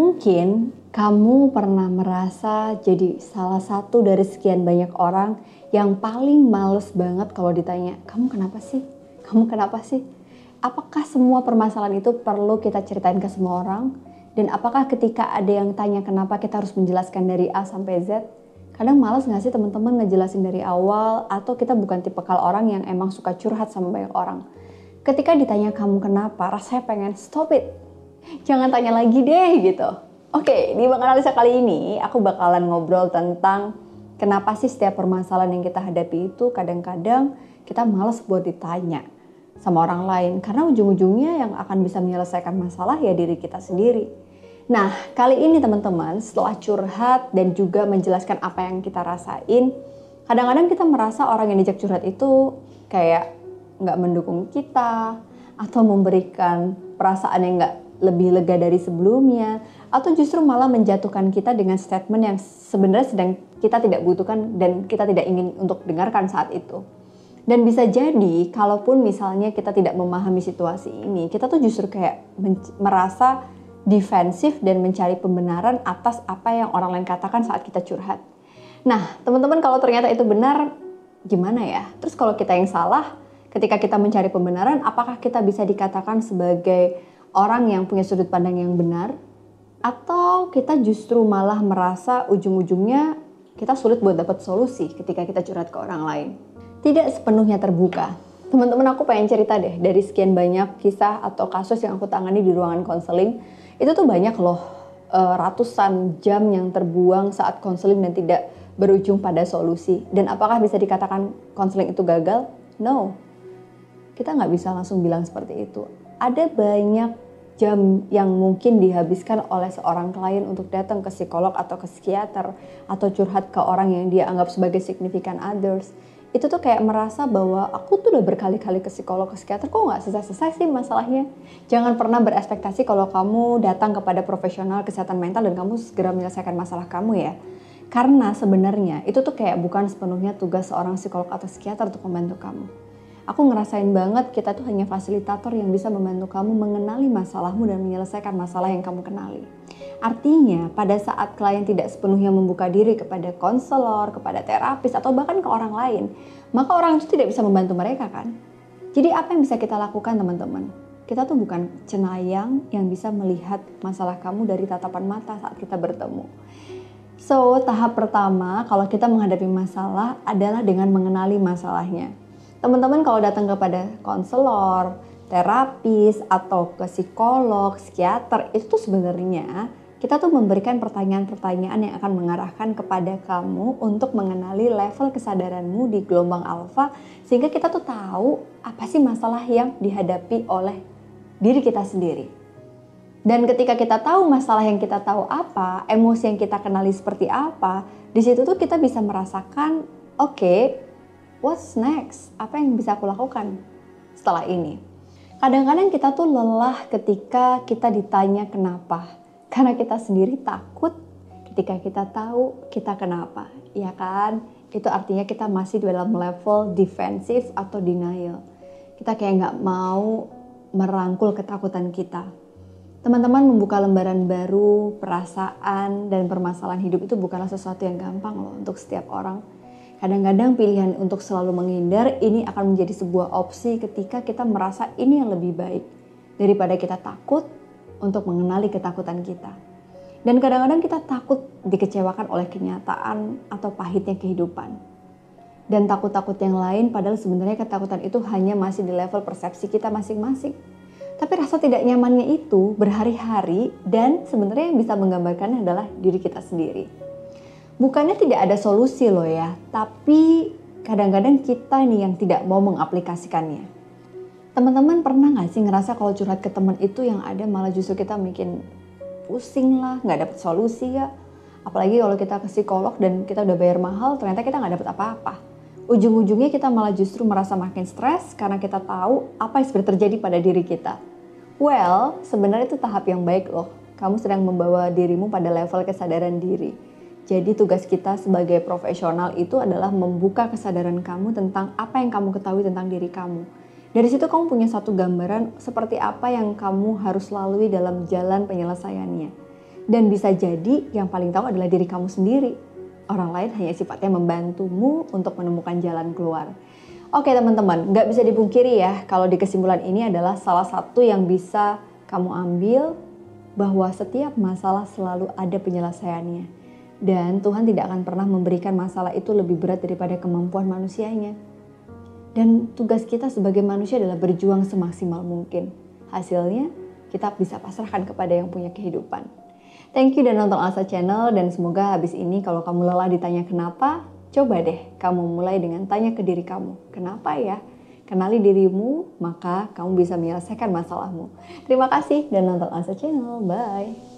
Mungkin kamu pernah merasa jadi salah satu dari sekian banyak orang yang paling males banget kalau ditanya, kamu kenapa sih? Kamu kenapa sih? Apakah semua permasalahan itu perlu kita ceritain ke semua orang? Dan apakah ketika ada yang tanya kenapa kita harus menjelaskan dari A sampai Z? Kadang males gak sih teman-teman ngejelasin dari awal atau kita bukan tipe kal orang yang emang suka curhat sama banyak orang. Ketika ditanya kamu kenapa, rasanya pengen stop it. Jangan tanya lagi deh gitu Oke, di Bang Analisa kali ini aku bakalan ngobrol tentang kenapa sih setiap permasalahan yang kita hadapi itu kadang-kadang kita males buat ditanya sama orang lain karena ujung-ujungnya yang akan bisa menyelesaikan masalah ya diri kita sendiri. Nah, kali ini teman-teman setelah curhat dan juga menjelaskan apa yang kita rasain, kadang-kadang kita merasa orang yang dijak curhat itu kayak nggak mendukung kita atau memberikan perasaan yang nggak lebih lega dari sebelumnya atau justru malah menjatuhkan kita dengan statement yang sebenarnya sedang kita tidak butuhkan dan kita tidak ingin untuk dengarkan saat itu. Dan bisa jadi kalaupun misalnya kita tidak memahami situasi ini, kita tuh justru kayak merasa defensif dan mencari pembenaran atas apa yang orang lain katakan saat kita curhat. Nah, teman-teman kalau ternyata itu benar, gimana ya? Terus kalau kita yang salah, ketika kita mencari pembenaran, apakah kita bisa dikatakan sebagai orang yang punya sudut pandang yang benar atau kita justru malah merasa ujung-ujungnya kita sulit buat dapat solusi ketika kita curhat ke orang lain. Tidak sepenuhnya terbuka. Teman-teman aku pengen cerita deh dari sekian banyak kisah atau kasus yang aku tangani di ruangan konseling, itu tuh banyak loh eh, ratusan jam yang terbuang saat konseling dan tidak berujung pada solusi. Dan apakah bisa dikatakan konseling itu gagal? No. Kita nggak bisa langsung bilang seperti itu ada banyak jam yang mungkin dihabiskan oleh seorang klien untuk datang ke psikolog atau ke psikiater atau curhat ke orang yang dia anggap sebagai significant others. Itu tuh kayak merasa bahwa aku tuh udah berkali-kali ke psikolog ke psikiater kok nggak selesai-selesai sih masalahnya? Jangan pernah berekspektasi kalau kamu datang kepada profesional kesehatan mental dan kamu segera menyelesaikan masalah kamu ya. Karena sebenarnya itu tuh kayak bukan sepenuhnya tugas seorang psikolog atau psikiater untuk membantu kamu Aku ngerasain banget kita tuh hanya fasilitator yang bisa membantu kamu mengenali masalahmu dan menyelesaikan masalah yang kamu kenali. Artinya, pada saat klien tidak sepenuhnya membuka diri kepada konselor, kepada terapis, atau bahkan ke orang lain, maka orang itu tidak bisa membantu mereka kan? Jadi apa yang bisa kita lakukan teman-teman? Kita tuh bukan cenayang yang bisa melihat masalah kamu dari tatapan mata saat kita bertemu. So, tahap pertama kalau kita menghadapi masalah adalah dengan mengenali masalahnya teman-teman kalau datang kepada konselor, terapis atau ke psikolog, psikiater itu sebenarnya kita tuh memberikan pertanyaan-pertanyaan yang akan mengarahkan kepada kamu untuk mengenali level kesadaranmu di gelombang alfa sehingga kita tuh tahu apa sih masalah yang dihadapi oleh diri kita sendiri. Dan ketika kita tahu masalah yang kita tahu apa, emosi yang kita kenali seperti apa, di situ tuh kita bisa merasakan, oke, okay, what's next? Apa yang bisa aku lakukan setelah ini? Kadang-kadang kita tuh lelah ketika kita ditanya kenapa. Karena kita sendiri takut ketika kita tahu kita kenapa. Ya kan? Itu artinya kita masih dalam level defensif atau denial. Kita kayak nggak mau merangkul ketakutan kita. Teman-teman membuka lembaran baru, perasaan, dan permasalahan hidup itu bukanlah sesuatu yang gampang loh untuk setiap orang Kadang-kadang pilihan untuk selalu menghindar ini akan menjadi sebuah opsi ketika kita merasa ini yang lebih baik daripada kita takut untuk mengenali ketakutan kita. Dan kadang-kadang kita takut dikecewakan oleh kenyataan atau pahitnya kehidupan. Dan takut-takut yang lain padahal sebenarnya ketakutan itu hanya masih di level persepsi kita masing-masing. Tapi rasa tidak nyamannya itu berhari-hari dan sebenarnya yang bisa menggambarkannya adalah diri kita sendiri bukannya tidak ada solusi loh ya, tapi kadang-kadang kita nih yang tidak mau mengaplikasikannya. Teman-teman pernah nggak sih ngerasa kalau curhat ke teman itu yang ada malah justru kita bikin pusing lah, nggak dapet solusi ya. Apalagi kalau kita ke psikolog dan kita udah bayar mahal, ternyata kita nggak dapet apa-apa. Ujung-ujungnya kita malah justru merasa makin stres karena kita tahu apa yang sebenarnya terjadi pada diri kita. Well, sebenarnya itu tahap yang baik loh. Kamu sedang membawa dirimu pada level kesadaran diri jadi tugas kita sebagai profesional itu adalah membuka kesadaran kamu tentang apa yang kamu ketahui tentang diri kamu. Dari situ kamu punya satu gambaran seperti apa yang kamu harus lalui dalam jalan penyelesaiannya. Dan bisa jadi yang paling tahu adalah diri kamu sendiri. Orang lain hanya sifatnya membantumu untuk menemukan jalan keluar. Oke teman-teman, nggak bisa dipungkiri ya kalau di kesimpulan ini adalah salah satu yang bisa kamu ambil bahwa setiap masalah selalu ada penyelesaiannya. Dan Tuhan tidak akan pernah memberikan masalah itu lebih berat daripada kemampuan manusianya. Dan tugas kita sebagai manusia adalah berjuang semaksimal mungkin. Hasilnya kita bisa pasrahkan kepada yang punya kehidupan. Thank you dan nonton Alsa Channel dan semoga habis ini kalau kamu lelah ditanya kenapa, Coba deh kamu mulai dengan tanya ke diri kamu, kenapa ya? Kenali dirimu, maka kamu bisa menyelesaikan masalahmu. Terima kasih dan nonton Asa Channel. Bye.